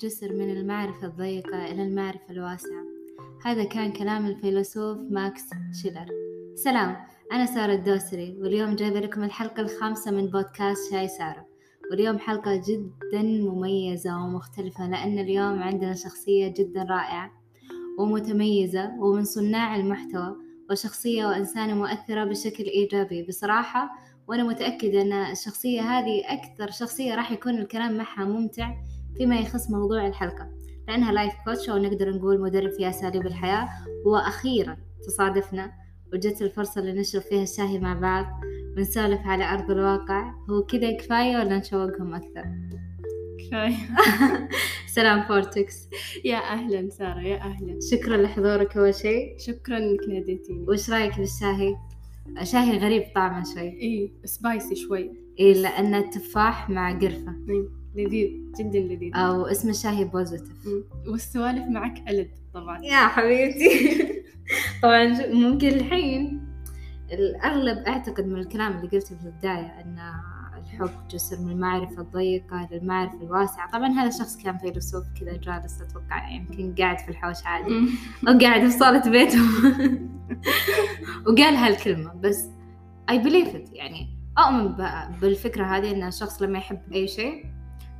جسر من المعرفة الضيقة إلى المعرفة الواسعة. هذا كان كلام الفيلسوف ماكس شيلر. سلام أنا سارة الدوسري واليوم جايبة لكم الحلقة الخامسة من بودكاست شاي سارة. واليوم حلقة جدا مميزة ومختلفة لأن اليوم عندنا شخصية جدا رائعة ومتميزة ومن صناع المحتوى وشخصية وإنسانة مؤثرة بشكل إيجابي. بصراحة وأنا متأكدة أن الشخصية هذه أكثر شخصية راح يكون الكلام معها ممتع فيما يخص موضوع الحلقة لأنها life coach أو نقدر نقول مدرب في أساليب الحياة. وأخيرا تصادفنا وجت الفرصة اللي نشرب فيها الشاهي مع بعض ونسولف على أرض الواقع. هو كذا كفاية ولا نشوقهم أكثر؟ كفاية. سلام فورتكس. يا أهلا سارة يا أهلا. شكرا لحضورك أول شيء. شكرا إنك ناديتيني. وش رأيك بالشاهي؟ شاهي غريب طعمه شوي. إيه spicy شوي. إيه لأنه تفاح مع قرفة. إيه. لذيذ جدا لذيذ. أو اسم الشاهي بوزيتيف. والسوالف معك ألد طبعا. يا حبيبتي. طبعا ممكن الحين الأغلب أعتقد من الكلام اللي قلته في البداية أن الحب جسر من المعرفة الضيقة للمعرفة الواسعة. طبعا هذا شخص كان فيلسوف كذا جالس أتوقع يمكن قاعد في الحوش عادي. أو قاعد في صالة بيته. وقال هالكلمة بس I believe it. يعني أؤمن ب- بالفكرة هذه أن الشخص لما يحب أي شيء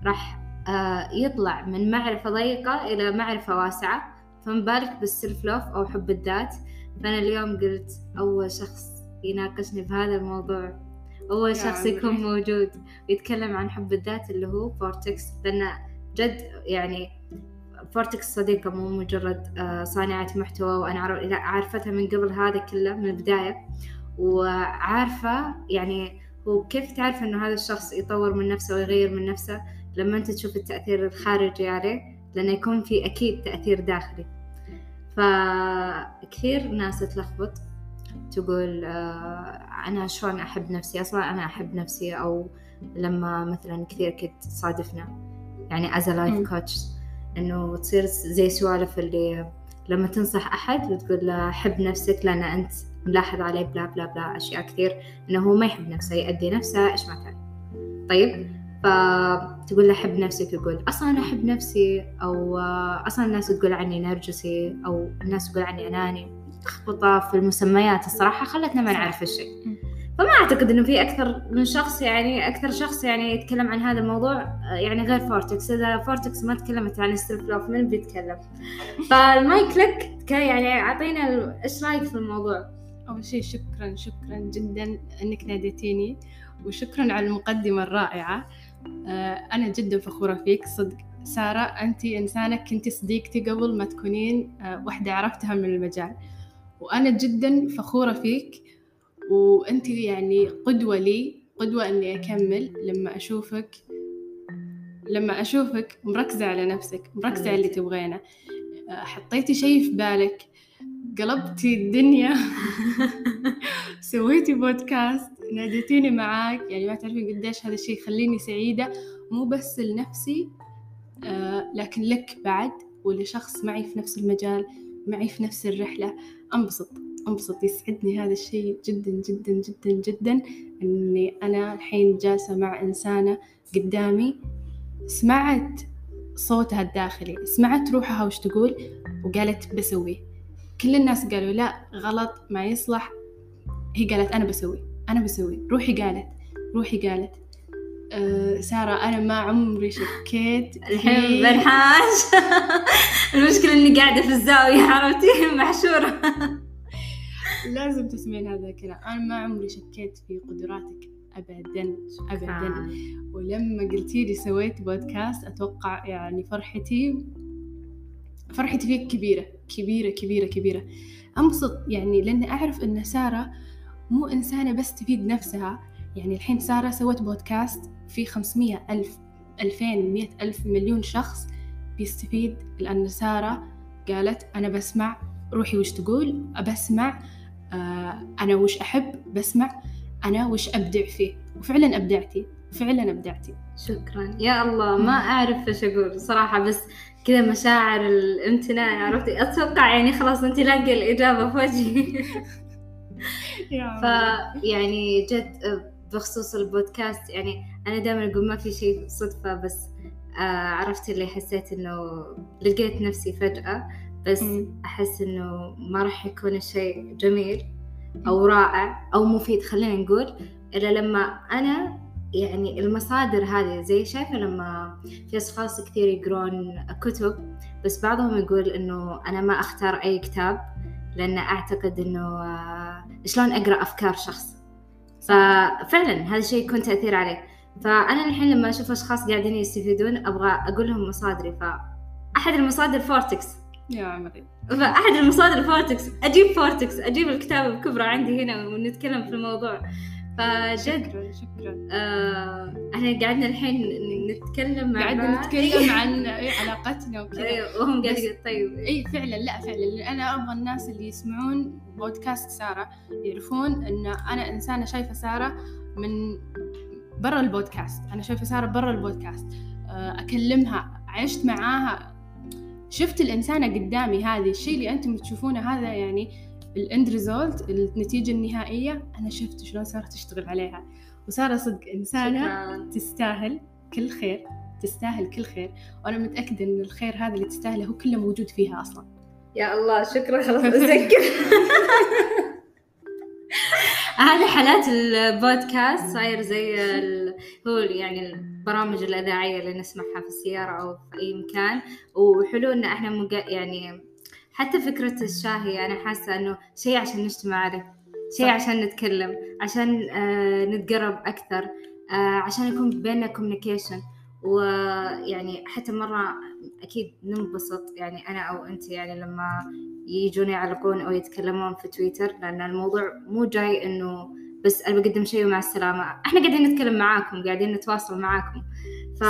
راح آه، يطلع من معرفة ضيقة إلى معرفة واسعة. فما بالك بال self-love أو حب الذات؟ فأنا اليوم قلت أول شخص يناقشني في هذا الموضوع. أول شخص. يكون موجود ويتكلم عن حب الذات اللي هو فورتكس. لأن جد يعني فورتكس صديقة مو مجرد آه، صانعة محتوى. وأنا عارفتها من قبل هذا كله من البداية. وعارفة يعني هو كيف تعرف إنه هذا الشخص يطور من نفسه ويغير من نفسه؟ لما أنت تشوف التأثير الخارجي عليه لأنه يكون في أكيد تأثير داخلي. فكثير ناس تلخبط تقول آه، أنا شلون أحب نفسي؟ أصلا أنا أحب نفسي أو لما مثلا كثير كنت تصادفنا. يعني as a مم. life coach إنه تصير زي سوالف اللي لما تنصح أحد وتقول له حب نفسك لأن أنت ملاحظ عليه blah blah blah أشياء كثير إنه هو ما يحب نفسه يأذي نفسه إيش ما كان. طيب فتقول له حب نفسك يقول أصلا أنا أحب نفسي أو آه، أصلا الناس تقول عني نرجسي أو الناس تقول عني أناني. لخبطة في المسميات الصراحة خلتنا ما. نعرف الشيء. فما أعتقد إنه في أكثر من شخص يعني أكثر شخص يعني يتكلم عن هذا الموضوع يعني غير فورتكس. إذا فورتكس ما تكلمت عن ال self-love من بيتكلم؟ فالمايك لك يعني أعطينا ال- إيش رأيك في الموضوع؟ أول شيء شكرا شكرا جدا إنك ناديتيني وشكرا على المقدمة الرائعة. آه، أنا جدا فخورة فيك. صدق. سارة أنت إنسانة كنت صديقتي قبل ما تكونين آه، واحدة عرفتها من المجال. وأنا جدا فخورة فيك. وأنت يعني قدوة لي قدوة إني أكمل لما أشوفك لما أشوفك مركزة على نفسك مركزة على اللي. تبغينه. آه، حطيتي شيء في بالك. قلبتي الدنيا. سويتي بودكاست. ناديتيني معاك يعني ما تعرفين قديش هذا الشيء يخليني سعيدة مو بس لنفسي آه لكن لك بعد ولشخص معي في نفس المجال معي في نفس الرحلة أنبسط أنبسط. يسعدني هذا الشيء جدا جدا جدا جدا إني أنا الحين جالسة مع إنسانة قدامي سمعت صوتها الداخلي سمعت روحها وش تقول وقالت بسوي. كل الناس قالوا لا غلط ما يصلح. هي قالت أنا بسوي. أنا بسوي؟ روحي قالت روحي قالت أه سارة أنا ما عمري شكيت الحين بنحاش المشكلة إني قاعدة في الزاوية عرفتي؟ محشورة. لازم تسمعين هذا الكلام. أنا ما عمري شكيت في قدراتك أبدا أبدا. ولما قلتي لي سويت بودكاست أتوقع يعني فرحتي فرحتي فيك كبيرة كبيرة كبيرة كبيرة. أنبسط يعني لأني أعرف أن سارة مو إنسانة بس تفيد نفسها. يعني الحين سارة سوت بودكاست في 500 ألف 2000 100 ألف مليون شخص بيستفيد. لأن سارة قالت أنا بسمع روحي وش تقول؟ بسمع آه أنا وش أحب؟ بسمع أنا وش أبدع فيه؟ وفعلا أبدعتي فعلا أبدعتي. شكرا. يا الله ما أعرف إيش أقول صراحة بس كذا مشاعر الامتنان عرفتي؟ أتوقع يعني خلاص أنت لاقي الإجابة في وجهي. فيعني جد بخصوص البودكاست يعني أنا دائما أقول ما في شيء صدفة بس آه عرفت اللي حسيت إنه لقيت نفسي فجأة بس مم. أحس إنه ما راح يكون الشيء جميل أو رائع أو مفيد خلينا نقول إلا لما أنا يعني المصادر هذه زي شايفة لما في أشخاص كثير يقرون كتب بس بعضهم يقول إنه أنا ما أختار أي كتاب لأن أعتقد إنه آه، شلون أقرأ أفكار شخص. ففعلا هذا الشيء يكون تأثير عليه. فأنا الحين لما أشوف أشخاص قاعدين يستفيدون أبغى أقول لهم مصادري. فأحد المصادر فورتكس يا عمري فأحد المصادر فورتكس أجيب فورتكس أجيب الكتاب الكبرى عندي هنا ونتكلم في الموضوع. فجد شكرا شكرا. آه إحنا قاعدين الحين نتكلم مع قاعدين بعض. نتكلم عن إيه علاقتنا وكذا. أيوة، وهم قاعد بس- يقول طيب. اي فعلا لا فعلا. أنا أبغى الناس اللي يسمعون بودكاست سارة يعرفون إن أنا إنسانة شايفة سارة من برا البودكاست. أنا شايفة سارة برا البودكاست. آه، أكلمها عشت معاها. شفت الإنسانة قدامي هذه. الشيء اللي أنتم تشوفونه هذا يعني ال end result النتيجة النهائية أنا شفت شلون سارة تشتغل عليها. وسارة صدق إنسانة شكراً. تستاهل كل خير تستاهل كل خير. وأنا متأكدة إن الخير هذا اللي تستاهله هو كله موجود فيها أصلا. يا الله شكرا خلاص أسكر هذه حالات البودكاست صاير زي ال... هو يعني البرامج الإذاعية اللي نسمعها في السيارة أو في أي مكان. وحلو إن إحنا مق... يعني حتى فكرة الشاهي أنا حاسة إنه شيء عشان نجتمع عليه شيء صح. عشان نتكلم عشان آه نتقرب أكثر آه عشان يكون بيننا كوميونيكيشن ويعني حتى مرة أكيد ننبسط يعني أنا أو أنت يعني لما يجون يعلقون أو يتكلمون في تويتر لأن الموضوع مو جاي إنه بس أنا بقدم شيء ومع السلامة. إحنا قاعدين نتكلم معاكم قاعدين نتواصل معاكم. ف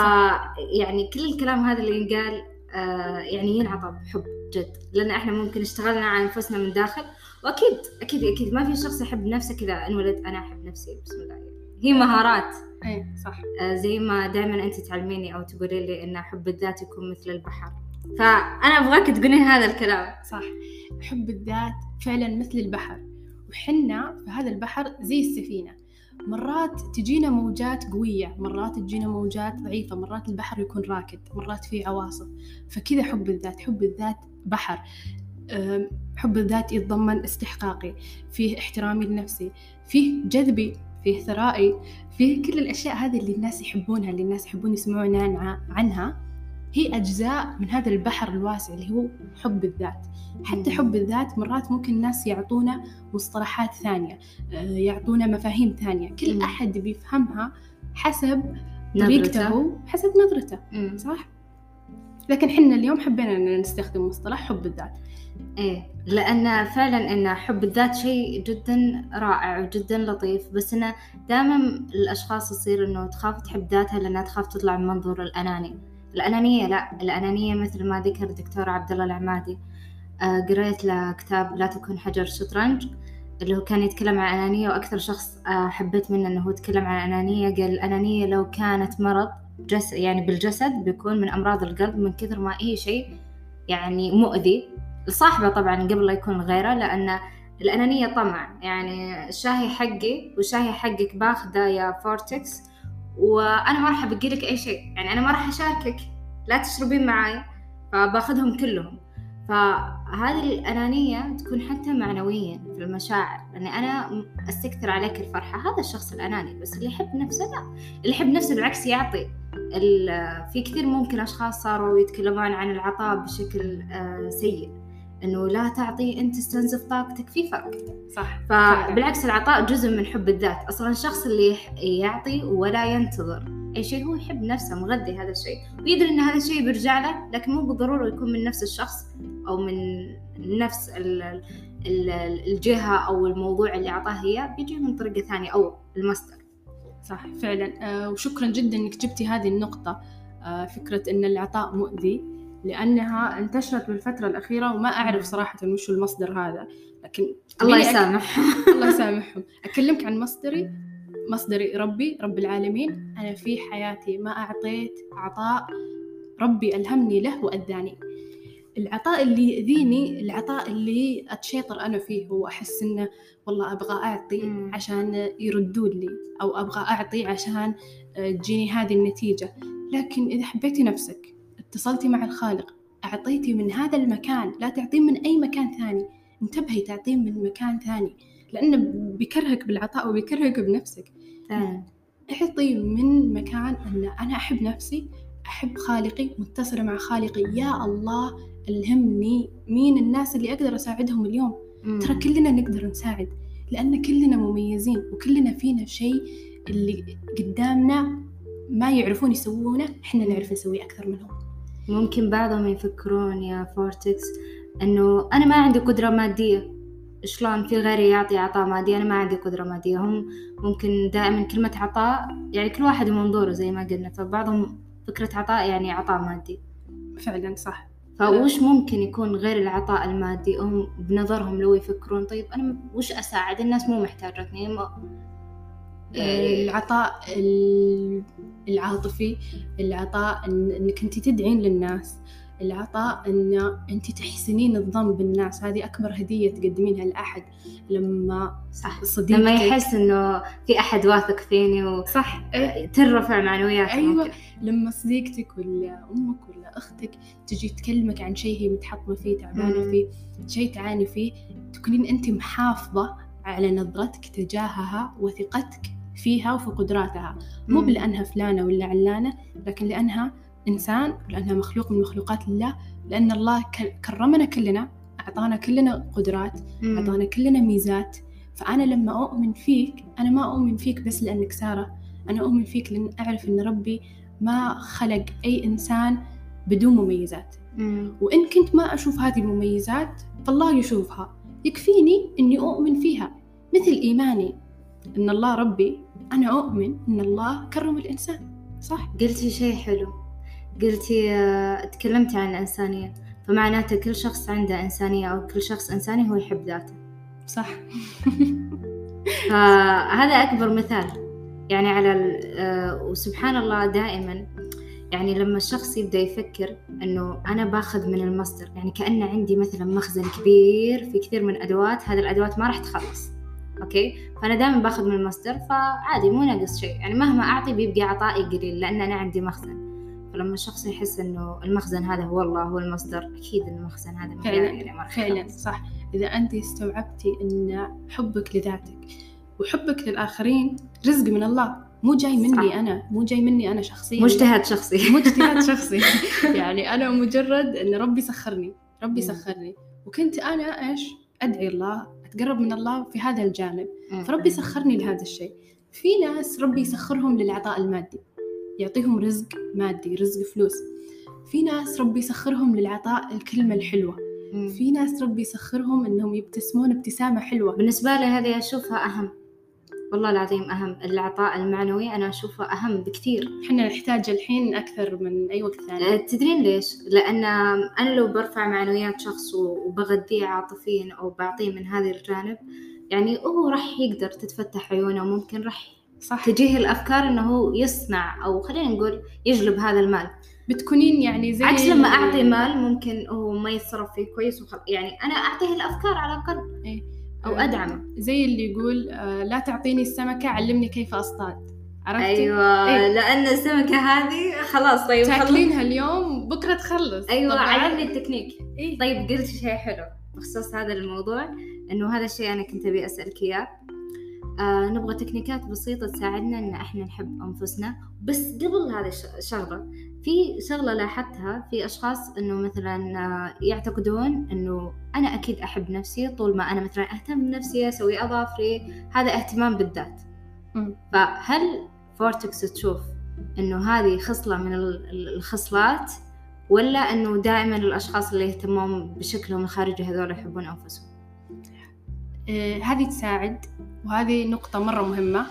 يعني كل الكلام هذا اللي ينقال يعني ينعطى بحب جد. لأن إحنا ممكن اشتغلنا على أنفسنا من داخل. وأكيد أكيد أكيد. ما في شخص يحب نفسه كذا انولد أنا أحب نفسي بسم الله. هي مهارات. اي صح. آه، زي ما دائما أنت تعلميني أو تقولي لي إن حب الذات يكون مثل البحر. فأنا أبغاك تقولين هذا الكلام. صح. حب الذات فعلا مثل البحر. وحنا في هذا البحر زي السفينة. مرات تجينا موجات قوية مرات تجينا موجات ضعيفة مرات البحر يكون راكد مرات فيه عواصف. فكذا حب الذات حب الذات بحر. حب الذات يتضمن استحقاقي فيه احترامي لنفسي فيه جذبي فيه ثرائي فيه كل الأشياء هذه اللي الناس يحبونها اللي الناس يحبون يسمعون عنها. هي أجزاء من هذا البحر الواسع اللي هو حب الذات حتى حب الذات مرات ممكن الناس يعطونا مصطلحات ثانية آه، يعطونا مفاهيم ثانية كل. أحد بيفهمها حسب نظرته. طريقته حسب نظرته. صح؟ لكن حنا اليوم حبينا أن نستخدم مصطلح حب الذات إيه لأن فعلا إن حب الذات شيء جدا رائع وجدا لطيف بس إنه دائما الأشخاص يصير إنه تخاف تحب ذاتها لأنها تخاف تطلع من منظور الأناني الأنانية لا الأنانية مثل ما ذكر الدكتور عبد الله العمادي. آه قريت له كتاب لا تكون حجر شطرنج اللي هو كان يتكلم عن الأنانية وأكثر شخص آه حبيت منه إنه هو يتكلم عن الأنانية قال الأنانية لو كانت مرض جس يعني بالجسد بيكون من أمراض القلب من كثر ما هي شيء يعني مؤذي. لصاحبه طبعا قبل لا يكون غيره لأن الأنانية طمع. يعني الشاهي حقي والشاهي حقك باخذه يا فورتكس وأنا ما راح أبقي لك أي شيء. يعني أنا ما راح أشاركك. لا تشربين معاي. فباخذهم كلهم. فهذه الأنانية تكون حتى معنويا في المشاعر. لأني أنا أستكثر عليك الفرحة. هذا الشخص الأناني. بس اللي يحب نفسه لا. اللي يحب نفسه بالعكس يعطي. في كثير ممكن أشخاص صاروا يتكلمون عن العطاء بشكل سيء. إنه لا تعطي أنت استنزف طاقتك في فرق. صح. فبالعكس العطاء جزء من حب الذات. أصلا الشخص اللي يعطي ولا ينتظر. أي شيء هو يحب نفسه مغذي هذا الشيء. ويدري إن هذا الشيء بيرجع له لكن مو بالضرورة يكون من نفس الشخص أو من نفس الجهة أو الموضوع اللي أعطاه إياه. بيجي من طريقة ثانية أو المصدر. صح فعلا. آه وشكرا جدا إنك جبتي هذه النقطة. آه فكرة إن العطاء مؤذي. لأنها انتشرت بالفترة الأخيرة وما أعرف صراحة وش المصدر هذا. لكن الله يسامح أك... الله يسامحهم. أكلمك عن مصدري. مصدري ربي رب العالمين. أنا في حياتي ما أعطيت عطاء. ربي ألهمني له وأداني. العطاء اللي يأذيني العطاء اللي أتشيطر أنا فيه وأحس إنه والله أبغى أعطي مم. عشان يردون لي أو أبغى أعطي عشان تجيني هذه النتيجة. لكن إذا حبيتي نفسك اتصلتي مع الخالق أعطيتي من هذا المكان لا تعطين من أي مكان ثاني. انتبهي تعطين من مكان ثاني لأنه بيكرهك بالعطاء وبيكرهك بنفسك. فعلا اعطي من مكان أن أنا أحب نفسي أحب خالقي متصلة مع خالقي. يا الله ألهمني. مين الناس اللي أقدر أساعدهم اليوم؟ مم. ترى كلنا نقدر نساعد لأن كلنا مميزين وكلنا فينا شيء اللي قدامنا ما يعرفون يسوونه إحنا نعرف نسويه أكثر منهم. ممكن بعضهم يفكرون يا فورتكس إنه أنا ما عندي قدرة مادية. شلون في غيري يعطي عطاء مادي؟ أنا ما عندي قدرة مادية. هم ممكن دائما كلمة عطاء يعني كل واحد ومنظوره زي ما قلنا فبعضهم فكرة عطاء يعني عطاء مادي. فعلا صح. فوش ممكن يكون غير العطاء المادي؟ هم بنظرهم لو يفكرون طيب أنا وش أساعد؟ الناس مو محتاجتني العطاء ال- العاطفي العطاء إنك انت تدعين للناس العطاء إن انت تحسنين الظن بالناس. هذه أكبر هدية تقدمينها لأحد لما صح. صديقتك لما يحس إنه في أحد واثق فيني صح. إيه، وترفع معنوياته أيوه. ممكن. لما صديقتك ولا أمك ولا أختك تجي تكلمك عن شيء هي متحطمه فيه تعبانة. فيه شيء تعاني فيه تكونين انت محافظة على نظرتك تجاهها وثقتك. فيها وفي قدراتها مو. بلأنها فلانة ولا علانة لكن لأنها إنسان لأنها مخلوق من مخلوقات الله لأن الله كرمنا كلنا أعطانا كلنا قدرات. أعطانا كلنا ميزات فأنا لما أؤمن فيك أنا ما أؤمن فيك بس لأنك سارة أنا أؤمن فيك لأن أعرف أن ربي ما خلق أي إنسان بدون مميزات مم. وإن كنت ما أشوف هذه المميزات فالله يشوفها يكفيني أني أؤمن فيها مثل إيماني أن الله ربي أنا أؤمن أن الله كرم الإنسان. صح؟ قلتي شيء حلو. قلتي آه، تكلمتي عن الإنسانية فمعناته كل شخص عنده إنسانية أو كل شخص إنساني هو يحب ذاته. صح. فهذا أكبر مثال. يعني على ال- آه، وسبحان الله دائما يعني لما الشخص يبدأ يفكر إنه أنا باخذ من المصدر يعني كأن عندي مثلا مخزن كبير في كثير من الأدوات هذه الأدوات ما راح تخلص. أوكي؟ فأنا دائما باخذ من المصدر فعادي مو ناقص شيء. يعني مهما أعطي بيبقى عطائي قليل لأن أنا عندي مخزن. فلما الشخص يحس إنه المخزن هذا هو الله هو المصدر أكيد المخزن هذا فعلاً، يعني فعلا. صح. إذا أنت استوعبتي أن حبك لذاتك وحبك للآخرين رزق من الله مو جاي مني صح. أنا مو جاي مني أنا شخصيا. مجتهد شخصي. مو اجتهاد شخصي. يعني أنا مجرد أن ربي سخرني ربي. سخرني. وكنت أنا إيش؟ أدعي الله أتقرب من الله في هذا الجانب. فربي سخرني لهذا الشيء. في ناس ربي يسخرهم للعطاء المادي يعطيهم رزق مادي رزق فلوس. في ناس ربي يسخرهم للعطاء الكلمة الحلوة. في ناس ربي يسخرهم إنهم يبتسمون ابتسامة حلوة. بالنسبة لي هذه أشوفها أهم. والله العظيم أهم العطاء المعنوي أنا أشوفه أهم بكثير. إحنا نحتاج الحين أكثر من أي وقت أه، ثاني تدرين ليش؟ لأن أنا لو برفع معنويات شخص وبغذيه عاطفيا أو بعطيه من هذا الجانب يعني هو راح يقدر تتفتح عيونه وممكن راح صح. تجيه الأفكار إنه هو يصنع أو خلينا نقول يجلب هذا المال. بتكونين يعني زي عكس لما أعطي مال ممكن هو ما يتصرف فيه كويس وخل... يعني أنا أعطيه الأفكار على الأقل. إيه. أو آه، أدعمه زي اللي يقول آه، لا تعطيني السمكة علمني كيف أصطاد عرفتي؟ أيوة إيه. لأن السمكة هذه خلاص طيب خلص تاكلينها اليوم بكرة تخلص أيوه. علمني التكنيك إيه؟ طيب قلت شيء حلو بخصوص هذا الموضوع إنه هذا الشيء أنا كنت أبي أسألك إياه آه نبغى تكنيكات بسيطة تساعدنا إن إحنا نحب أنفسنا. بس قبل هذه الش- الشغلة في شغلة لاحظتها في أشخاص إنه مثلا آه، يعتقدون إنه أنا أكيد أحب نفسي طول ما أنا مثلا أهتم بنفسي أسوي أظافري هذا اهتمام بالذات. فهل فورتكس تشوف إنه هذه خصلة من ال- ال- الخصلات ولا إنه دائما الأشخاص اللي يهتمون بشكلهم الخارجي هذول يحبون أنفسهم؟ آه، هذه تساعد. وهذه نقطة مرة مهمة.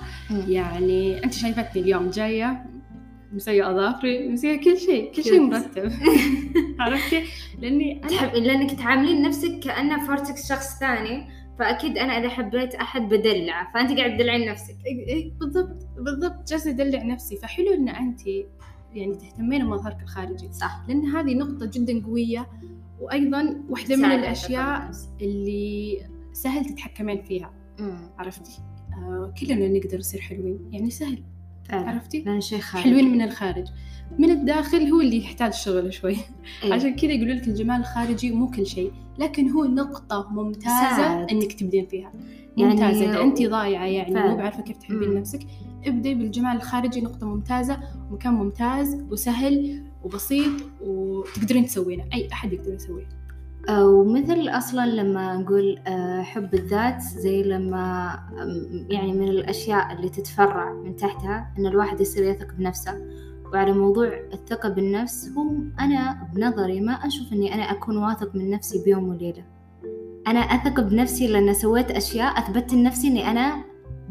يعني أنت شايفتني اليوم جاية مسوية أظافري مسوية كل شيء كل شيء. مرتب. عرفتي؟ لأني أنا تحب لأنك تعاملين نفسك كأنه فورتكس شخص ثاني فأكيد أنا إذا حبيت أحد بدلعه فأنت قاعد تدلعين نفسك. إيه- بالضبط بالضبط جالسة أدلع نفسي. فحلو إن أنت يعني تهتمين بمظهرك الخارجي. صح. لأن هذه نقطة جدا قوية وأيضا واحدة من نفسك. اللي سهل تتحكمين فيها. عرفتي؟ آه كلنا نقدر نصير حلوين. يعني سهل. فعلا. عرفتي؟ لأن شيء خارج. حلوين من الخارج. من الداخل هو اللي يحتاج شغل شوي. إيه. عشان كذا يقولوا لك الجمال الخارجي مو كل شيء لكن هو نقطة ممتازة ساعد. إنك تبدين فيها. يعني- ممتازة. اذا انت ضايعة يعني فعلا. مو بعرفة كيف تحبين مم. نفسك. ابدي بالجمال الخارجي نقطة ممتازة ومكان ممتاز وسهل وبسيط وتقدرين تسوينه. أي أحد يقدر يسويه. ومثل أصلا لما نقول آه، حب الذات زي لما يعني من الأشياء اللي تتفرع من تحتها إن الواحد يصير يثق بنفسه. وعلى موضوع الثقة بالنفس هو أنا بنظري ما أشوف إني أنا أكون واثق من نفسي بيوم وليلة. أنا أثق بنفسي لأن سويت أشياء أثبتت لنفسي إني أنا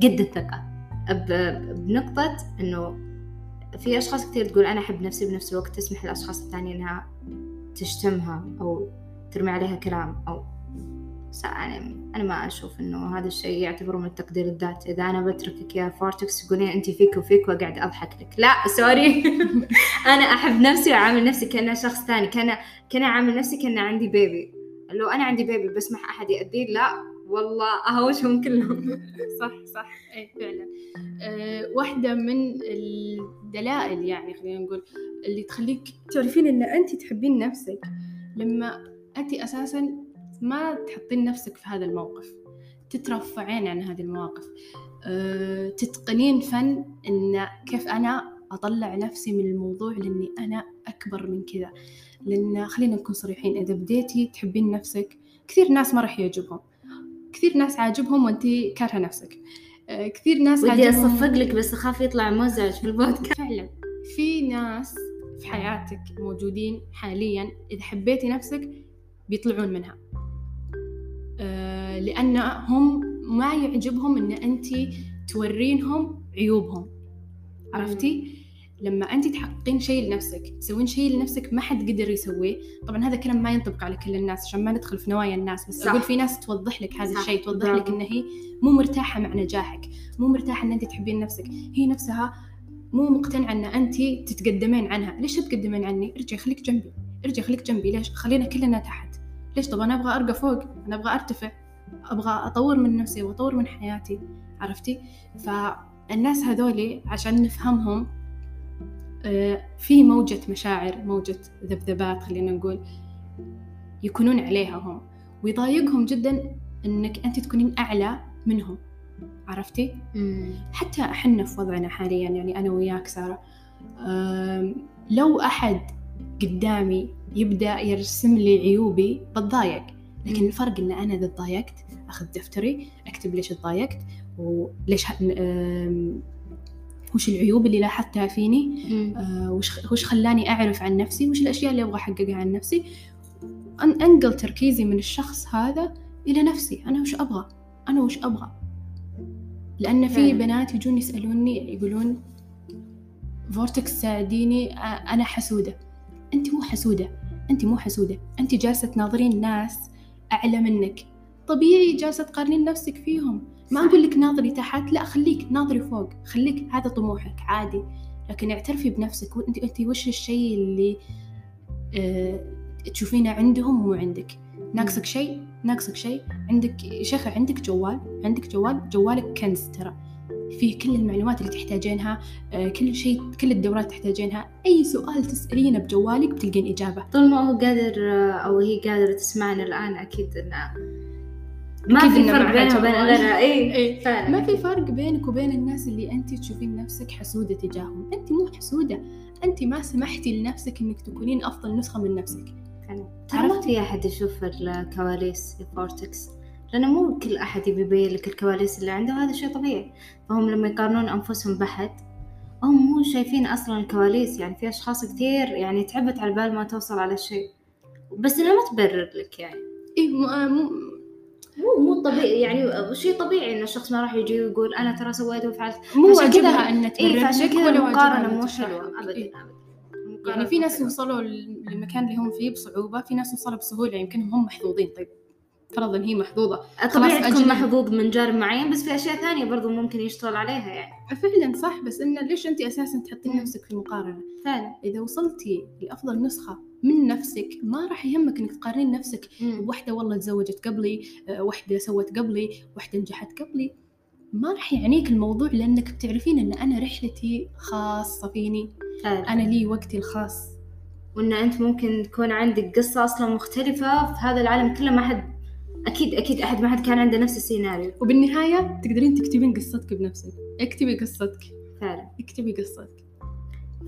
قد الثقة. بنقطة إنه في أشخاص كثير تقول أنا أحب نفسي بنفس الوقت تسمح للأشخاص الثانيين إنها تشتمها أو ترمي عليها كلام أو يعني أنا ما أشوف إنه هذا الشيء يعتبره من تقدير الذات إذا أنا بتركك يا فورتكس تقولين أنت فيك وفيك وقاعد أضحك لك. لا sorry. أنا أحب نفسي وأعامل نفسي كأنها شخص ثاني كأنا كأنا أعامل نفسي كأنه عندي baby لو أنا عندي baby بسمح أحد يأذيه لا والله أهوشهم كلهم. صح صح. اي فعلا. أه واحدة من الدلائل يعني خلينا نقول اللي تخليك تعرفين إن أنت تحبين نفسك لما انت أساسا ما تحطين نفسك في هذا الموقف. تترفعين عن هذه المواقف. أه تتقنين فن إن كيف أنا أطلع نفسي من الموضوع لأني أنا أكبر من كذا. لأن خلينا نكون صريحين إذا بديتي تحبين نفسك كثير ناس ما راح يعجبهم. كثير ناس عاجبهم وانت كارهة نفسك. آه، كثير ناس ودي أصفق لك بس أخاف يطلع مزعج في البودكاست. فعلا. في ناس في حياتك موجودين حاليا إذا حبيتي نفسك بيطلعون منها. آه، لأن هم ما يعجبهم إن انت تورينهم عيوبهم. عرفتي؟ لما انت تحققين شيء لنفسك تسوين شيء لنفسك ما حد قدر يسويه. طبعا هذا الكلام ما ينطبق على كل الناس عشان ما ندخل في نوايا الناس بس صح. أقول في ناس توضح لك هذا صح. الشيء توضح لك برافو. إن هي مو مرتاحة مع نجاحك مو مرتاحة إن أنت تحبين نفسك. هي نفسها مو مقتنعة إن انت تتقدمين عنها. ليش تتقدمين عني؟ ارجعي خليك جنبي ارجعي خليك جنبي. ليش؟ خلينا كلنا تحت. ليش طب أنا أبغى أرقى فوق؟ أنا أبغى أرتفع. أبغى أطور من نفسي وأطور من حياتي. عرفتي؟ فالناس هذولي عشان نفهمهم آه، في موجة مشاعر موجة ذبذبات خلينا نقول يكونون عليها هم. ويضايقهم جدا إنك أنت تكونين أعلى منهم. عرفتي؟ مم. حتى إحنا في وضعنا حاليا يعني أنا وياك سارة لو أحد قدامي يبدأ يرسم لي عيوبي بتضايق لكن مم. الفرق إن أنا إذا تضايقت أخذ دفتري أكتب ليش تضايقت وليش وش العيوب اللي لاحظتها فيني. آه، وش وش خلاني أعرف عن نفسي؟ وش الأشياء اللي أبغى أحققها عن نفسي؟ أن أنقل تركيزي من الشخص هذا إلى نفسي. أنا وش أبغى؟ أنا وش أبغى؟ لأن في. بنات يجون يسألوني يقولون فورتكس ساعديني آه، أنا أنت مو حسودة أنت مو حسودة أنت جالسة تناظرين ناس أعلى منك. طبيعي جالسة تقارنين نفسك فيهم. ما صح. أقول لك ناظري تحت لا خليك ناظري فوق خليك هذا طموحك عادي. لكن اعترفي بنفسك وانت انت وش الشيء اللي آه تشوفينه عندهم ومو عندك؟ ناقصك شيء؟ ناقصك شيء؟ عندك شيخة عندك جوال؟ عندك جوال؟ جوالك كنز ترى. فيه كل المعلومات اللي تحتاجينها آه، كل شيء كل الدورات تحتاجينها. أي سؤال تسألينه بجوالك بتلقين إجابة. طول ما هو قادر أو هي قادرة تسمعنا الآن أكيد إنه ما في فرق بينها وبين. غيرها. إي إيه. فعلا. ما في فرق بينك وبين الناس اللي أنت تشوفين نفسك حسودة تجاههم. أنت مو حسودة. أنت ما سمحتي لنفسك إنك تكونين أفضل نسخة من نفسك. ترى ما في أحد يشوف الكواليس يا فورتكس لأنه مو كل أحد يبي يبين لك الكواليس اللي عنده هذا شيء طبيعي. فهم لما يقارنون أنفسهم بحد هم مو شايفين أصلا الكواليس. يعني في أشخاص كثير يعني تعبت على بال ما توصل على شيء بس إنها ما تبرر لك يعني. مو آه، مو مو مو طبيعي. يعني شيء طبيعي إن الشخص ما راح يجي ويقول أنا ترى سويت وفعلت. مو واجبها ان إيه تبرر فعشان لك كذا إن مو لك. أبدا إيه. أبدا. يعني في ناس. وصلوا للمكان اللي هم فيه بصعوبة في ناس وصلوا بسهولة يمكن هم محظوظين. طيب فرضا هي محظوظة. طبيعي تكون أجل- محظوظ من جانب معين بس في أشياء ثانية برضو ممكن يشتغل عليها يعني. فعلا صح بس إنه ليش أنت أساسا تحطين. نفسك في مقارنة؟ فعلا. إذا وصلتي لأفضل نسخة من نفسك ما راح يهمك إنك تقارنين نفسك مم. بوحدة والله تزوجت قبلي آه، وحدة سوت قبلي وحدة نجحت قبلي. ما راح يعنيك الموضوع لأنك بتعرفين أن أنا رحلتي خاصة فيني. فعلا. أنا لي وقتي الخاص. وإن أنت ممكن تكون عندك قصة أصلا مختلفة في هذا العالم كله ما حد أكيد أكيد أحد ما حد كان عنده نفس السيناريو. وبالنهاية تقدرين تكتبين قصتك بنفسك. اكتبي قصتك. فعلا. اكتبي قصتك.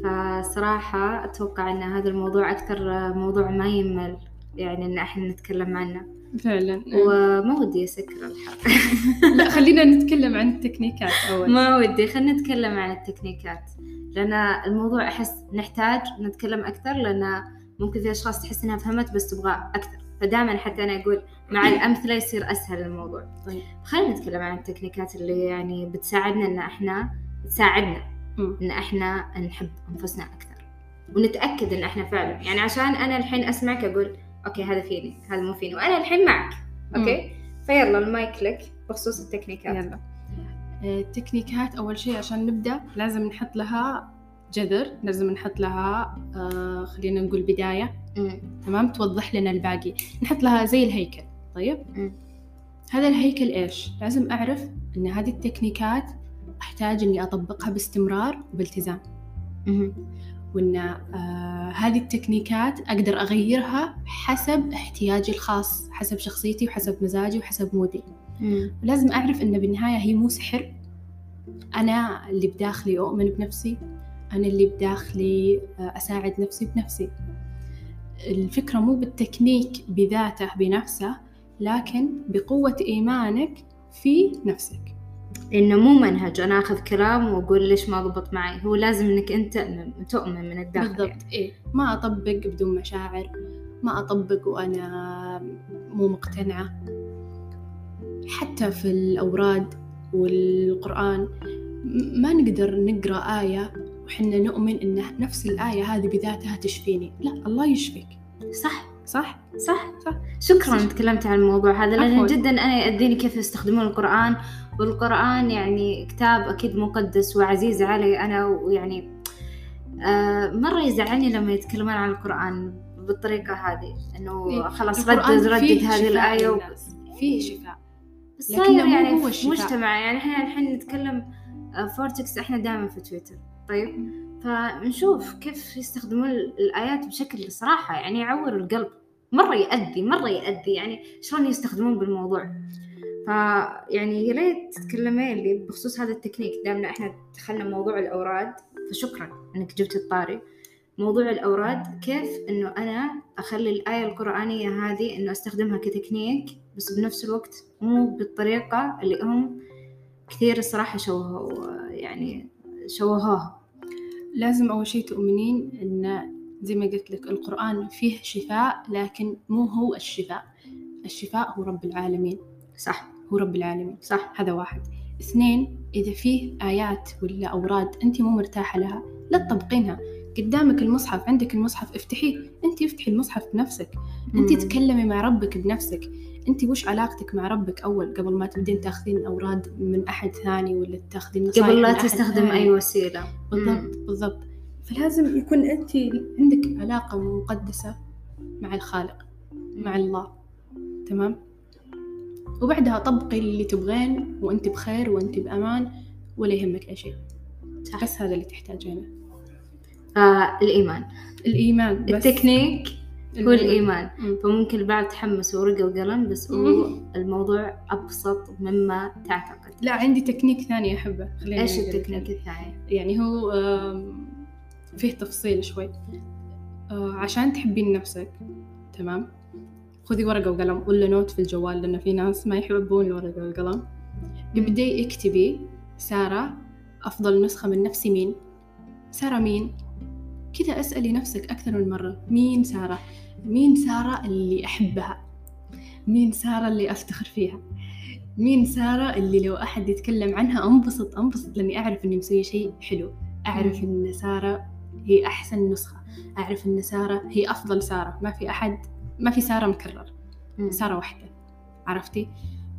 فصراحة أتوقع أن هذا الموضوع أكثر موضوع ما يمل يعني إن إحنا نتكلم عنه. فعلا. وما ودي أسكر الحلقة. لا خلينا نتكلم عن التكنيكات أول. ما ودي خلينا نتكلم عن التكنيكات. لأن الموضوع أحس نحتاج نتكلم أكثر لأن ممكن في أشخاص تحس إنها فهمت بس تبغى أكثر. فدائما حتى أنا أقول مع الأمثلة يصير أسهل الموضوع. طيب. خلينا نتكلم عن التكنيكات اللي يعني بتساعدنا إن إحنا تساعدنا مم. إن إحنا نحب أنفسنا أكثر. ونتأكد إن إحنا فعلا يعني عشان أنا الحين أسمعك أقول okay هذا فيني هذا مو فيني. وأنا الحين معك. okay؟ فيلا المايك لك بخصوص ال techniqueات. يلا. آه، ال techniqueات أول شيء عشان نبدأ لازم نحط لها جذر لازم نحط لها آه خلينا نقول بداية. مم. تمام؟ توضح لنا الباقي. نحط لها زي الهيكل. طيب مم. هذا الهيكل إيش لازم أعرف أن هذه ال techniqueات أحتاج أني أطبقها باستمرار وبالتزام مم. وأن آه هذه التكنيكات أقدر أغيرها حسب احتياجي الخاص حسب شخصيتي وحسب مزاجي وحسب مودي مم. لازم أعرف أن بالنهاية هي مو سحر أنا اللي بداخلي أؤمن بنفسي أنا اللي بداخلي آه، أساعد نفسي بنفسي الفكرة مو بالتكنيك بذاته بنفسه لكن بقوة إيمانك في نفسك. إنه مو منهج. أنا أخذ كلام وأقول ليش ما ضبط معي. هو لازم إنك أنت تؤمن من الداخل بالضبط يعني. إيه. ما أطبق بدون مشاعر ما أطبق وأنا مو مقتنعة. حتى في الأوراد والقرآن ما نقدر نقرأ آية وحنا نؤمن إن نفس الآية هذه بذاتها تشفيني. لا الله يشفيك. صح. صح؟ صح صح. شكرا تكلمت عن الموضوع هذا لأن. جدا أنا يأذيني كيف يستخدمون القرآن والقرآن يعني كتاب أكيد مقدس وعزيز علي أنا ويعني آه مرة يزعلني لما يتكلمون عن القرآن بالطريقة هذه إنه إيه، خلاص ردد ردد هذه الآية و... فيه شفاء بس صاير مو يعني هو في الشفاء. مجتمع يعني إحنا الحين نتكلم آه، فورتكس إحنا دائما في تويتر طيب فنشوف كيف يستخدمون ال- الآيات بشكل صراحة يعني يعور القلب مرة يأذي مرة يأذي يعني شلون يستخدمون بالموضوع؟ فيعني يا ريت تتكلمين لي بخصوص هذا التكنيك. دامنا إحنا دخلنا موضوع الأوراد فشكرا إنك جبت الطاري. موضوع الأوراد كيف إنه أنا أخلي الآية القرآنية هذه إنه أستخدمها كتكنيك بس بنفس الوقت مو بالطريقة اللي هم كثير الصراحة شوهوا يعني شوهوها. لازم أول شيء تؤمنين إن زي ما قلت لك القرآن فيه شفاء لكن مو هو الشفاء. الشفاء هو رب العالمين. صح. هو رب العالمين. صح. هذا واحد. اثنين إذا فيه آيات ولا أوراد أنت مو مرتاحة لها لا تطبقينها. قدامك المصحف عندك المصحف افتحيه. أنت افتحي المصحف بنفسك. أنت. تكلمي مع ربك بنفسك. أنت وش علاقتك مع ربك؟ أول قبل ما تبدين تاخذين أوراد من أحد ثاني ولا تاخذين قبل لا تستخدم ثاني. أي وسيلة بالضبط بالضبط. فلازم يكون أنت عندك علاقة مقدسة مع الخالق مع الله تمام؟ وبعدها طبقي اللي تبغين وأنت بخير وأنت بأمان ولا يهمك أي شيء. صح. بس هذا اللي تحتاجينه. فالإيمان الإيمان. بس. التكنيك هو الإيمان. مم. فممكن البعض تحمس ورقة وقلم بس هو الموضوع أبسط مما تعتقد. لا عندي تكنيك ثاني أحبه. إيش. التكنيك الثاني؟ يعني هو آم، فيه تفصيل شوي. آه، عشان تحبين نفسك تمام؟ خذي ورقة وقلم ولا note في الجوال لأن في ناس ما يحبون الورقة والقلم. ابدي اكتبي سارة أفضل نسخة من نفسي مين؟ سارة مين؟ كذا أسألي نفسك أكثر من مرة مين سارة؟ مين سارة اللي أحبها؟ مين سارة اللي أفتخر فيها؟ مين سارة اللي لو أحد يتكلم عنها أنبسط أنبسط لأني أعرف إني مسوية شيء حلو. أعرف إن سارة هي أحسن نسخة. أعرف إن سارة هي أفضل سارة. ما في أحد ما في سارة مكرر مم. سارة واحدة. عرفتي؟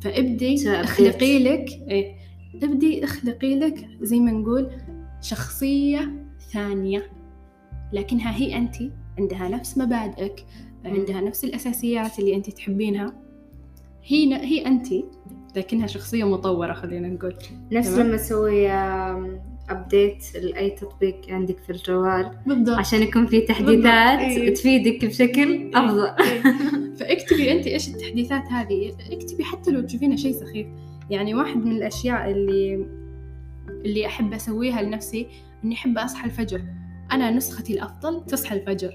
فابدي اخلقي لك إيه ابدي اخلقي لك زي ما نقول شخصية ثانية. لكنها هي أنت عندها نفس مبادئك عندها نفس الأساسيات اللي أنت تحبينها. هي هي أنت لكنها شخصية مطورة خلينا نقول. نفس. لما تسوي update لأي تطبيق عندك في الجوال بالضبط. عشان يكون في تحديثات إيه. تفيدك بشكل أفضل. إيه. فاكتبي انت إيش التحديثات هذه. اكتبي حتى لو تشوفينها شيء سخيف. يعني واحد من الأشياء اللي اللي أحب أسويها لنفسي إني أحب أصحى الفجر. أنا نسختي الأفضل تصحى الفجر.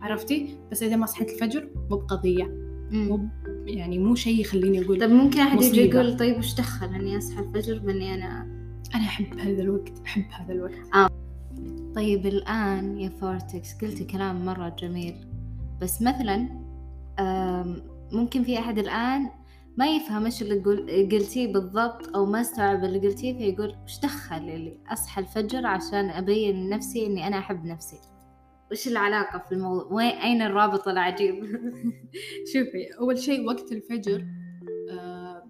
عرفتي؟ بس إذا ما صحيت الفجر مو بقضية. مو يعني مو شيء يخليني أقول طيب ممكن أحد يجي. يقول طيب وش دخل إني أصحى الفجر باني أنا أنا أحب هذا الوقت أحب هذا الوقت. طيب الآن يا فورتكس قلتي كلام مرة جميل. بس مثلا ممكن في أحد الآن ما يفهم إيش اللي قل- قلتيه بالضبط أو ما استوعب اللي قلتيه فيقول وش دخل اللي أصحى الفجر عشان أبين لنفسي إني أنا أحب نفسي؟ وش العلاقة في الموضوع؟ وين أين الرابط العجيب؟ شوفي أول شيء وقت الفجر آه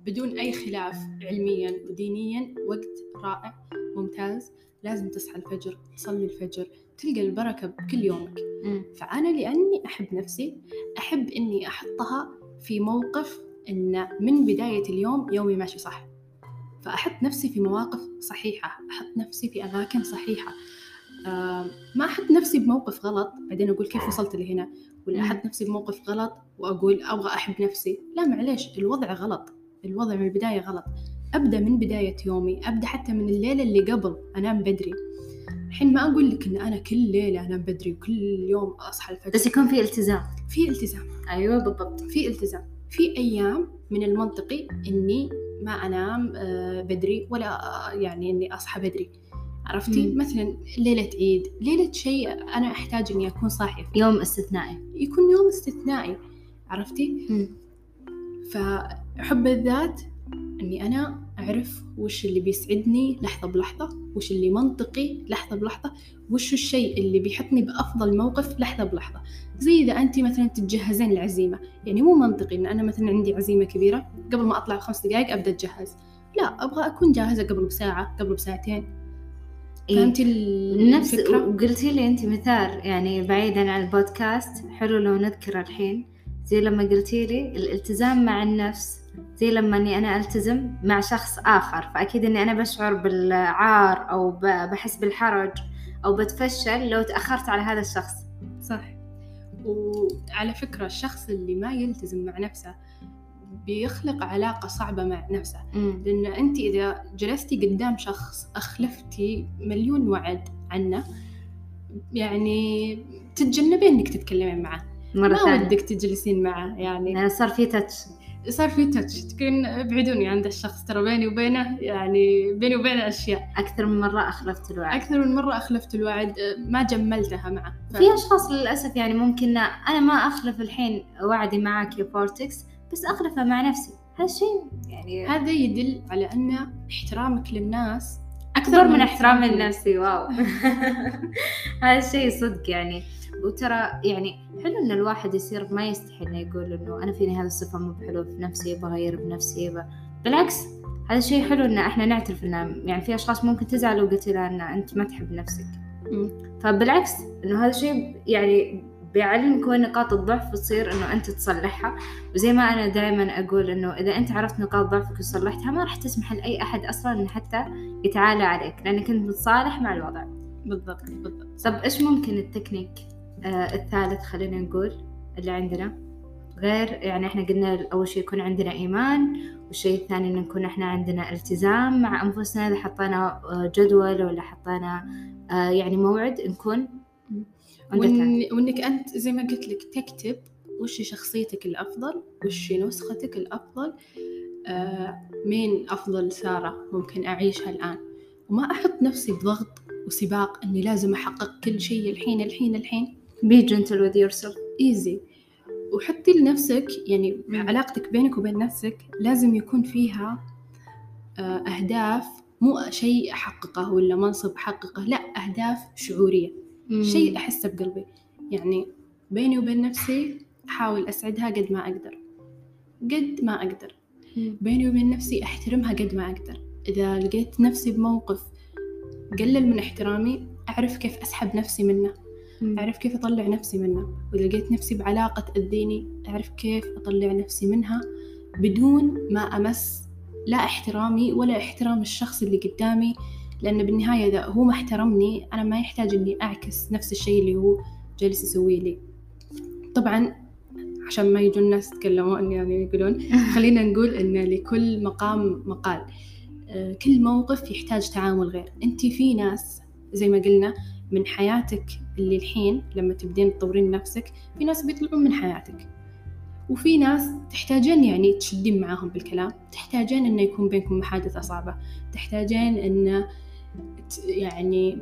بدون أي خلاف علميا ودينيا وقت رائع ممتاز. لازم تصحى الفجر تصلي الفجر تلقى البركة بكل يومك. مم. فأنا لأني أحب نفسي أحب إني أحطها في موقف إن من بداية اليوم يومي ماشي صح. فأحط نفسي في مواقف صحيحة أحط نفسي في أماكن صحيحة. آه ما أحط نفسي بموقف غلط بعدين أقول كيف وصلت لهنا؟ ولا. أحط نفسي بموقف غلط وأقول أبغى أحب نفسي؟ لا معليش الوضع غلط. الوضع من البداية غلط. أبدأ من بداية يومي أبدأ حتى من الليلة اللي قبل أنام بدري. الحين ما أقول لك إن أنا كل ليلة أنام بدري وكل يوم أصحى الفجر. بس يكون في التزام. في التزام. أيوة بالضبط. في التزام. في أيام من المنطقي إني ما أنام آه، بدري ولا آه، يعني إني أصحى بدري. عرفتي؟ مم. مثلا ليلة عيد. ليلة شيء أنا أحتاج إني أكون صاحية فيه. يوم استثنائي. يكون يوم استثنائي. عرفتي؟ مم. فحب الذات إني أنا أعرف وش اللي بيسعدني لحظة بلحظة وش اللي منطقي لحظة بلحظة وش الشيء اللي بيحطني بأفضل موقف لحظة بلحظة زي إذا أنت مثلا تتجهزين لعزيمة يعني مو منطقي إن أنا مثلا عندي عزيمة كبيرة قبل ما أطلع بخمس دقايق أبدأ أتجهز لا أبغى أكون جاهزة قبل بساعة قبل بساعتين إيه. فهمتي نفس؟ وقلتي لي أنت مثال يعني بعيدا عن البودكاست حلو لو نذكر الحين زي لما قلتي لي الالتزام مع النفس زي لما إني أنا ألتزم مع شخص آخر فأكيد إني أنا بشعر بالعار أو بحس بالحرج أو بتفشل لو تأخرت على هذا الشخص. صح. وعلى فكرة الشخص اللي ما يلتزم مع نفسه بيخلق علاقة صعبة مع نفسه. امم لأن أنت إذا جلستي قدام شخص أخلفتي مليون وعد عنه يعني تتجنبين إنك تتكلمين معه. مرة ما ودك تجلسين معه يعني. يعني صار في تاتش صار في تاتش تكون ابعدوني عند الشخص ترى بيني وبينه يعني بيني وبينه أشياء. أكثر من مرة أخلفت الوعي أكثر من مرة أخلفت الوعد. ما جملتها معه. ف- في أشخاص للأسف يعني ممكن أنا ما أخلف الحين وعدي معك يا فورتكس بس اخلفه مع نفسي. هذا الشيء يعني هذا يدل على أن احترامك للناس أكبر من احترام لنفسي. wow. هذا الشيء صدق يعني. وترى يعني حلو إن الواحد يصير ما يستحي إنه يقول إنه أنا فيني هذه الصفة مو بحلوة في نفسي بغير بنفسي ب... بالعكس هذا شيء حلو إن إحنا نعترف إنه يعني في أشخاص ممكن تزعل لو قلت لها إن أنت ما تحب نفسك. فبالعكس إنه هذا الشيء يعني بيعلمك وين نقاط الضعف وتصير إنه أنت تصلحها. وزي ما أنا دائما أقول إنه إذا أنت عرفت نقاط ضعفك وصلحتها ما راح تسمح لأي أحد أصلا إنه حتى يتعالى عليك لأنك أنت متصالح مع الوضع. بالضبط بالضبط. طب إيش ممكن التكنيك؟ الثالث خلينا نقول اللي عندنا. غير يعني إحنا قلنا أول شيء يكون عندنا إيمان والشيء الثاني إنه نكون إحنا عندنا التزام مع أنفسنا إذا حطينا آه، جدول ولا حطينا آه يعني موعد نكون وإنك أنت زي ما قلت لك تكتب وش شخصيتك الأفضل وش نسختك الأفضل آه مين أفضل سارة ممكن أعيشها الآن. وما أحط نفسي بضغط وسباق إني لازم أحقق كل شيء الحين الحين الحين. Be gentle with yourself. ايزي وحطي لنفسك يعني. علاقتك بينك وبين نفسك لازم يكون فيها آه، أهداف. مو شيء أحققه ولا منصب أحققه لا أهداف شعورية. شيء أحسه بقلبي. يعني بيني وبين نفسي أحاول أسعدها قد ما أقدر. قد ما أقدر. بيني وبين نفسي أحترمها قد ما أقدر. إذا لقيت نفسي بموقف قلل من احترامي أعرف كيف أسحب نفسي منه. أعرف كيف أطلع نفسي منه وإذا لقيت نفسي بعلاقة تأذيني أعرف كيف أطلع نفسي منها بدون ما أمس لا احترامي ولا احترام الشخص اللي قدامي لأن بالنهاية إذا هو ما احترمني أنا ما يحتاج إني أعكس نفس الشيء اللي هو جالس يسويه لي. طبعا عشان ما يجوا الناس يتكلمون يعني يقولون خلينا نقول إن لكل مقام مقال. آه، كل موقف يحتاج تعامل غير. أنت في ناس زي ما قلنا من حياتك اللي الحين لما تبدين تطورين نفسك في ناس بيطلعون من حياتك. وفي ناس تحتاجين يعني تشدين معاهم بالكلام تحتاجين إنه يكون بينكم محادثة صعبة تحتاجين انه يعني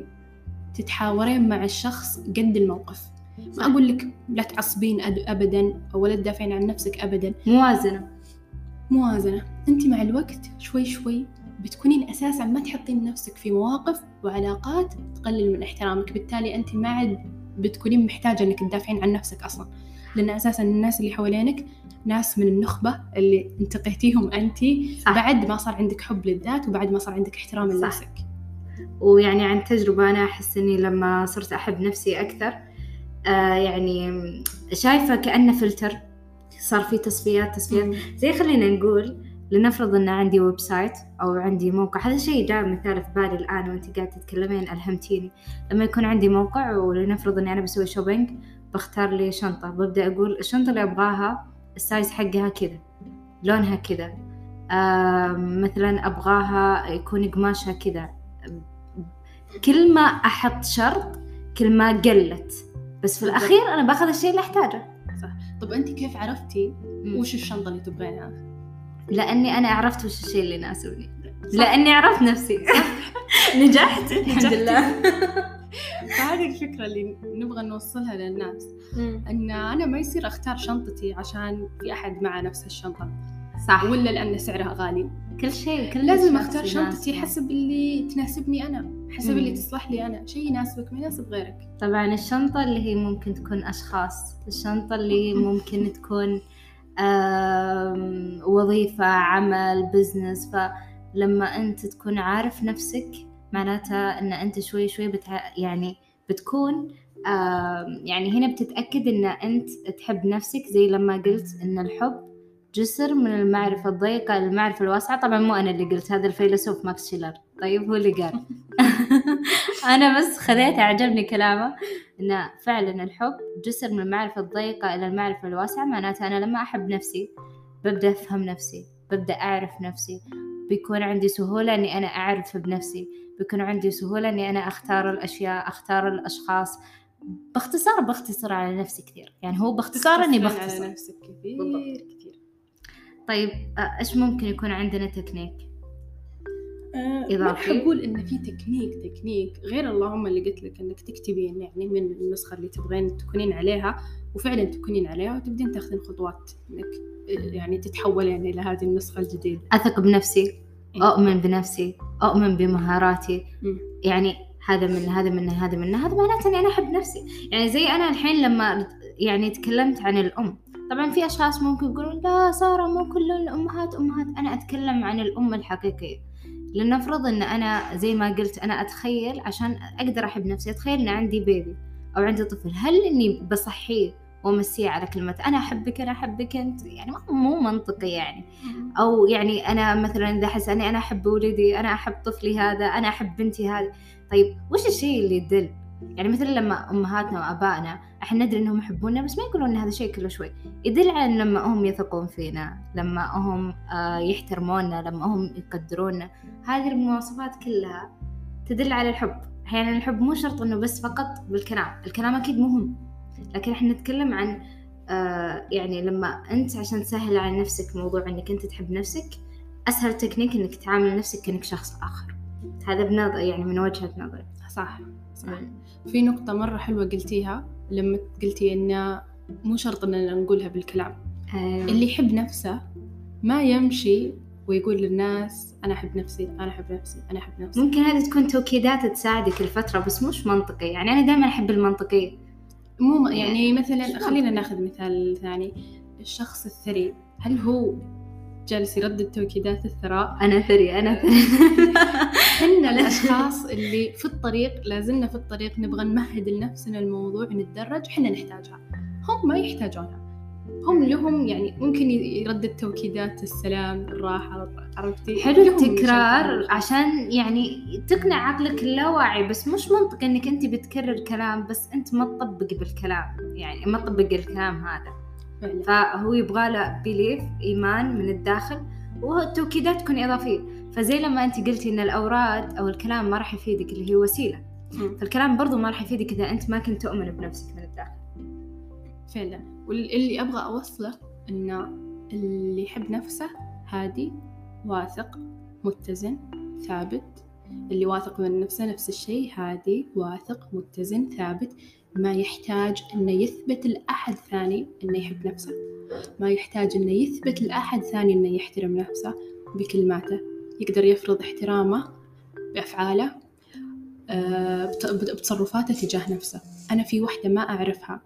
تتحاورين مع الشخص قد الموقف. ما أقول لك لا تعصبين أبدا أو لا تدافعين عن نفسك أبدا. موازنة. موازنة. أنت مع الوقت شوي شوي بتكونين أساسا ما تحطين نفسك في مواقف وعلاقات تقلل من احترامك. بالتالي أنت ما عاد بتكونين محتاجة أنك تدافعين عن نفسك أصلا. لأن أساسا الناس اللي حوالينك ناس من النخبة اللي انتقيتيهم أنت بعد ما صار عندك حب للذات وبعد ما صار عندك احترام لنفسك. ويعني عن تجربة أنا أحس إني لما صرت أحب نفسي أكثر آه يعني شايفة كأنه فلتر. صار في تصفيات تصفيات. زي خلينا نقول لنفرض إن عندي website أو عندي موقع هذا شيء جاء مثال في بالي الآن وأنت قاعدة تتكلمين ألهمتيني. لما يكون عندي موقع ولنفرض إني أنا بسوي shopping بختار لي شنطة. ببدأ أقول الشنطة اللي أبغاها ال size حقها كذا لونها كذا. آه مثلا أبغاها يكون قماشها كذا. كل ما أحط شرط كل ما قلت. بس في الأخير أنا باخذ الشيء اللي أحتاجه. صح. طب أنت كيف عرفتي وش الشنطة اللي تبغينها؟ لأني أنا عرفت وش الشيء اللي يناسبني. لأني عرفت نفسي. نجحت. الحمد لله. فهذه الفكرة اللي نبغى نوصلها للناس. أن أنا ما يصير أختار شنطتي عشان في أحد معه نفس الشنطة. صح. ولا لأن سعرها غالي. كل شيء كل لازم أختار شنطتي حسب اللي تناسبني أنا. حسب مم. اللي تصلح لي أنا. شيء يناسبك ما يناسب غيرك. طبعا الشنطة اللي هي ممكن تكون أشخاص. الشنطة اللي ممكن تكون وظيفة عمل business فلما أنت تكون عارف نفسك معناتها إن أنت شوي شوي بتع... يعني بتكون يعني هنا بتتأكد إن أنت تحب نفسك زي لما قلت إن الحب جسر من المعرفة الضيقة المعرفة الواسعة. طبعا مو أنا اللي قلت هذا الفيلسوف ماكس شيلر. طيب هو اللي قال. أنا بس خذيت أعجبني كلامه إن فعلا الحب جسر من المعرفة الضيقة إلى المعرفة الواسعة معناتها أنا لما أحب نفسي ببدأ أفهم نفسي ببدأ أعرف نفسي بيكون عندي سهولة إني أنا أعرف بنفسي بيكون عندي سهولة إني أنا أختار الأشياء أختار الأشخاص باختصار بختصر على نفسي كثير يعني هو باختصار إني بختصر على نفسك كثير بالضبط. كثير طيب إيش ممكن يكون عندنا تكنيك؟ أه إضافي. أقول إن في technique technique غير اللهم اللي قلت لك إنك تكتبين يعني من النسخة اللي تبغين تكونين عليها وفعلا تكونين عليها وتبدين تاخذين خطوات إنك يعني تتحولين إلى هذه النسخة الجديدة. أثق بنفسي أؤمن بنفسي أؤمن بمهاراتي. يعني هذا من هذا من هذا من هذا معناته إني أنا أحب نفسي. يعني زي أنا الحين لما يعني تكلمت عن الأم. طبعا في أشخاص ممكن يقولون لا سارة مو كل الأمهات أمهات. أنا أتكلم عن الأم الحقيقية. لنفرض إن أنا زي ما قلت أنا أتخيل عشان أقدر أحب نفسي أتخيل إن عندي بيبي أو عندي طفل هل إني بصحيه وأمسيه على كلمة أنا أحبك أنا أحبك أنت؟ يعني مو منطقي يعني. أو يعني أنا مثلا إذا أحس أني أنا أحب ولدي أنا أحب طفلي هذا أنا أحب بنتي هذه. طيب وش الشيء اللي يدل يعني مثلا لما أمهاتنا وآبائنا إحنا ندري إنهم يحبونا بس ما يقولون إن هذا شيء كله شوي. يدل على لما هم يثقون فينا لما هم آه، يحترمونا لما هم يقدرونا هذه المواصفات كلها تدل على الحب. أحيانا يعني الحب مو شرط إنه بس فقط بالكلام الكلام أكيد مهم. لكن إحنا نتكلم عن آه يعني لما أنت عشان تسهل على نفسك موضوع إنك أنت تحب نفسك أسهل تكنيك إنك تعامل نفسك كأنك شخص آخر. هذا بنظر يعني من وجهة نظري صح. صح. في نقطة مرة حلوة قلتيها لما قلتي إن مو شرط إننا نقولها بالكلام. أيوة. اللي يحب نفسه ما يمشي ويقول للناس أنا أحب نفسي أنا أحب نفسي أنا أحب نفسي. ممكن هذه تكون توكيدات تساعدك الفترة بس مش منطقي يعني أنا دائما أحب المنطقية. مو يعني مثلا خلينا ناخذ مثال ثاني. الشخص الثري هل هو جالس يردد توكيدات الثراء. أنا ثري أنا ثري. إحنا الأشخاص اللي في الطريق لازلنا في الطريق نبغى نمهد لنفسنا الموضوع نتدرج إحنا نحتاجها. هم ما يحتاجونها. هم لهم يعني ممكن يردد توكيدات السلام الراحة عرفتي؟ حلو التكرار. عشان يعني تقنع عقلك اللاواعي بس مش منطق إنك انت بتكرر كلام بس أنت ما تطبق بالكلام يعني ما تطبق الكلام هذا. فعلا. فهو يبغى له بيليف إيمان من الداخل والتوكيدات تكون إضافية. فزي لما أنت قلتي إن الأوراد أو الكلام ما راح يفيدك اللي هي وسيلة. فالكلام برضو ما راح يفيدك إذا أنت ما كنت تؤمن بنفسك من الداخل. فعلا. واللي أبغى أوصله إنه اللي يحب نفسه هادي واثق متزن ثابت. اللي واثق من نفسه نفس الشيء هادي واثق متزن ثابت. ما يحتاج إنه يثبت لأحد ثاني إنه يحب نفسه. ما يحتاج إنه يثبت لأحد ثاني إنه يحترم نفسه بكلماته يقدر يفرض احترامه بأفعاله آه، بت- بتصرفاته تجاه نفسه. أنا في وحدة ما أعرفها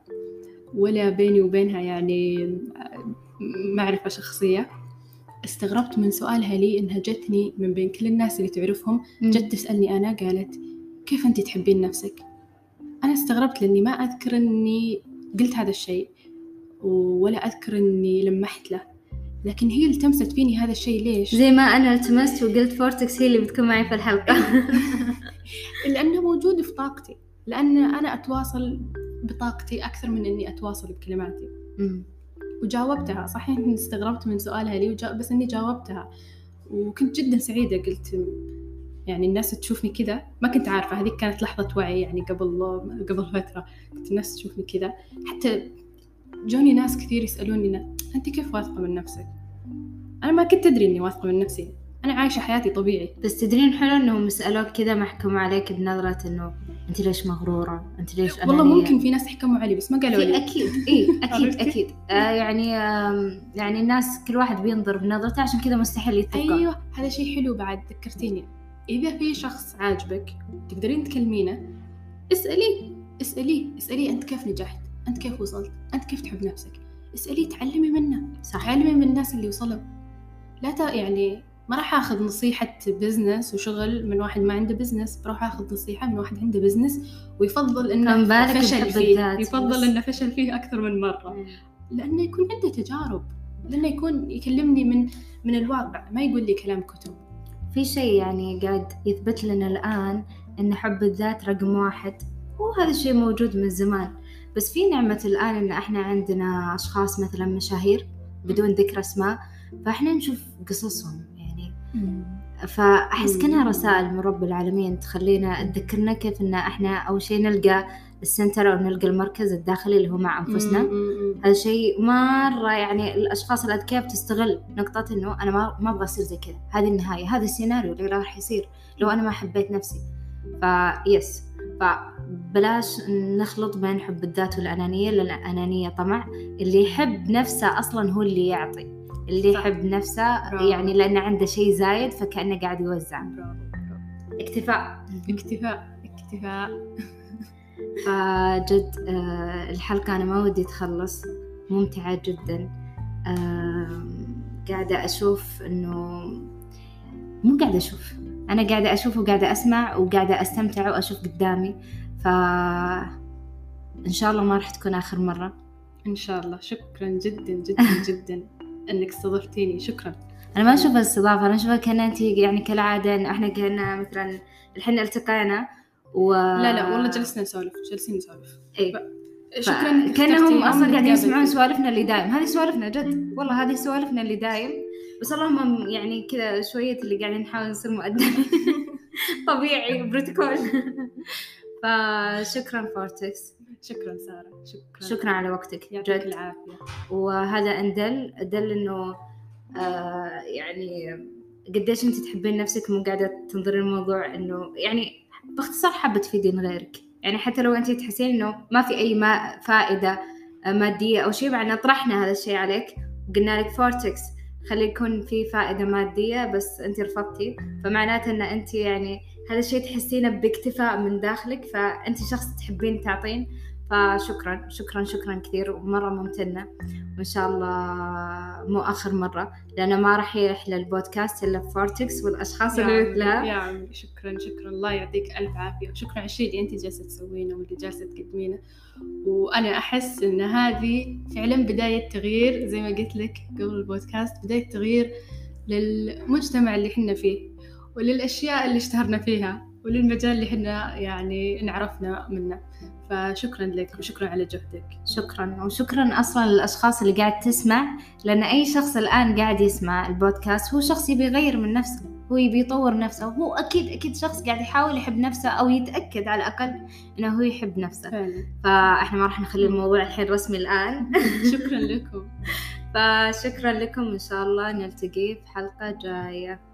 ولا بيني وبينها يعني آه، معرفة شخصية. استغربت من سؤالها لي إنها جتني من بين كل الناس اللي تعرفهم جت تسألني أنا قالت كيف أنت تحبين نفسك؟ أنا استغربت لأني ما أذكر إني قلت هذا الشيء ولا أذكر إني لمحت له لكن هي التمست فيني هذا الشيء ليش؟ زي ما أنا التمست وقلت فورتكس هي اللي بتكون معي في الحلقة لأنه موجود في طاقتي لأن أنا أتواصل بطاقتي أكثر من إني أتواصل بكلماتي. وجاوبتها. صحيح إني استغربت من سؤالها لي وجا... بس إني جاوبتها. وكنت جدا سعيدة قلت يعني الناس تشوفني كذا. ما كنت عارفة هذيك كانت لحظة وعي يعني قبل قبل فترة. كنت الناس تشوفني كذا. حتى جوني ناس كثير يسألوني إنه، أنت كيف واثقة من نفسك؟ أنا ما كنت أدري إني واثقة من نفسي. أنا عايشة حياتي طبيعي. بس تدرين حلو إنهم سألوك كذا ما حكموا عليك بنظرة إنه انت ليش مغرورة؟ انت ليش والله أنانية ممكن في ناس حكموا علي بس ما قالوا لي. أكيد اي أكيد؟ أكيد. آه يعني آم، يعني الناس كل واحد بينظر بنظرته عشان كذا مستحيل يتفقون. أيوه هذا شيء حلو بعد ذكرتيني. إذا في شخص عاجبك تقدرين تكلمينه اساليه اساليه اساليه أنت كيف نجحت أنت كيف وصلت أنت كيف تحب نفسك. اسأليه تعلمي منه. صح. تعلمي من الناس اللي وصلوا. لا. يعني ما راح آخذ نصيحة business وشغل من واحد ما عنده business بروح آخذ نصيحة من واحد عنده business ويفضل إنه فشل فيه يفضل. إنه فشل فيه أكثر من مرة. لأنه يكون عنده تجارب لأنه يكون يكلمني من من الواقع ما يقول لي كلام كتب. في شيء يعني قاعد يثبت لنا الآن إن حب الذات رقم واحد. وهذا الشيء موجود من زمان بس في نعمة الآن إن إحنا عندنا أشخاص مثلا مشاهير بدون ذكر أسماء فإحنا نشوف قصصهم. فأحس. كأنها رسائل من رب العالمين تخلينا تذكرنا كيف إن إحنا أول شيء نلقى السنتر أو نلقى المركز الداخلي اللي هو مع أنفسنا. هذا شيء مرة يعني الأشخاص الأذكياء بتستغل نقطة إنه أنا ما ما أبغى أصير زي كذا. هذه النهاية هذا السيناريو اللي راح يصير. لو أنا ما حبيت نفسي. فيس فبلاش نخلط بين حب الذات والأنانية لأن الأنانية طمع. اللي يحب نفسه أصلا هو اللي يعطي. اللي. يحب نفسه برافو. يعني لأنه عنده شيء زايد فكأنه قاعد يوزع برافو برافو. اكتفاء. اكتفاء اكتفاء. فجد آه، الحلقة أنا ما ودي تخلص. ممتعة جدا. آم، قاعدة أشوف إنه مو قاعدة أشوف. أنا قاعدة أشوف وقاعدة أسمع وقاعدة أستمتع وأشوف قدامي. ف إن شاء الله ما راح تكون آخر مرة. إن شاء الله. شكرا جدا جدا جدا إنك استضفتيني. شكرا. أنا ما أشوفها استضافة أنا أشوفها كأن أنت يعني كالعادة إن إحنا كأننا مثلا الحين التقينا و لا لا والله جلسنا نسولف جالسين نسولف. إيه. شكرا كأنهم أصلا قاعدين يسمعون. سوالفنا اللي دايم. هذه سوالفنا جد والله هذه سوالفنا اللي دايم. بس اللهم يعني كذا شوية اللي قاعدين نحاول نصير مؤدبين. طبيعي بروتوكول. فشكرا فورتكس. شكرا سارة. شكرا. شكرا على وقتك. يعطيك جد. العافية. وهذا أندل دل. إنه آه يعني قديش أنت تحبين نفسك مو قاعدة تنظرين الموضوع إنه يعني باختصار حابة تفيدين غيرك. يعني حتى لو أنت تحسين إنه ما في أي ما فائدة آه، مادية أو شيء إن طرحنا هذا الشيء عليك وقلنا لك فورتكس. خلي يكون في فائدة مادية بس أنت رفضتي. فمعناته إن أنت يعني هذا الشيء تحسينه باكتفاء من داخلك فأنت شخص تحبين تعطين. فشكرا شكرا شكرا كثير ومرة ممتنة. وإن شاء الله مو آخر مرة لأنه ما راح يرحل البودكاست إلا بفورتكس والأشخاص اللي مثلها. يا عمي شكرا شكرا. الله يعطيك ألف عافية. وشكرا. على الشيء اللي أنت جالسة تسوينه واللي جالسة تقدمينه. وأنا أحس إن هذه فعلا بداية تغيير زي ما قلت لك قبل البودكاست بداية تغيير للمجتمع اللي حنا فيه وللأشياء اللي اشتهرنا فيها. وللمجال اللي حنا يعني انعرفنا منه. فشكرا لك وشكرا على جهدك. شكرا. وشكرا أصلا للأشخاص اللي قاعد تسمع لأن أي شخص الآن قاعد يسمع البودكاست هو شخص يبي يغير من نفسه هو يبي يطور نفسه هو أكيد أكيد شخص قاعد يحاول يحب نفسه أو يتأكد على الأقل إنه هو يحب نفسه. فعلا. فإحنا ما راح نخلي الموضوع الحين رسمي الآن. شكرا لكم. فشكرا لكم إن شاء الله. نلتقي في حلقة جاية.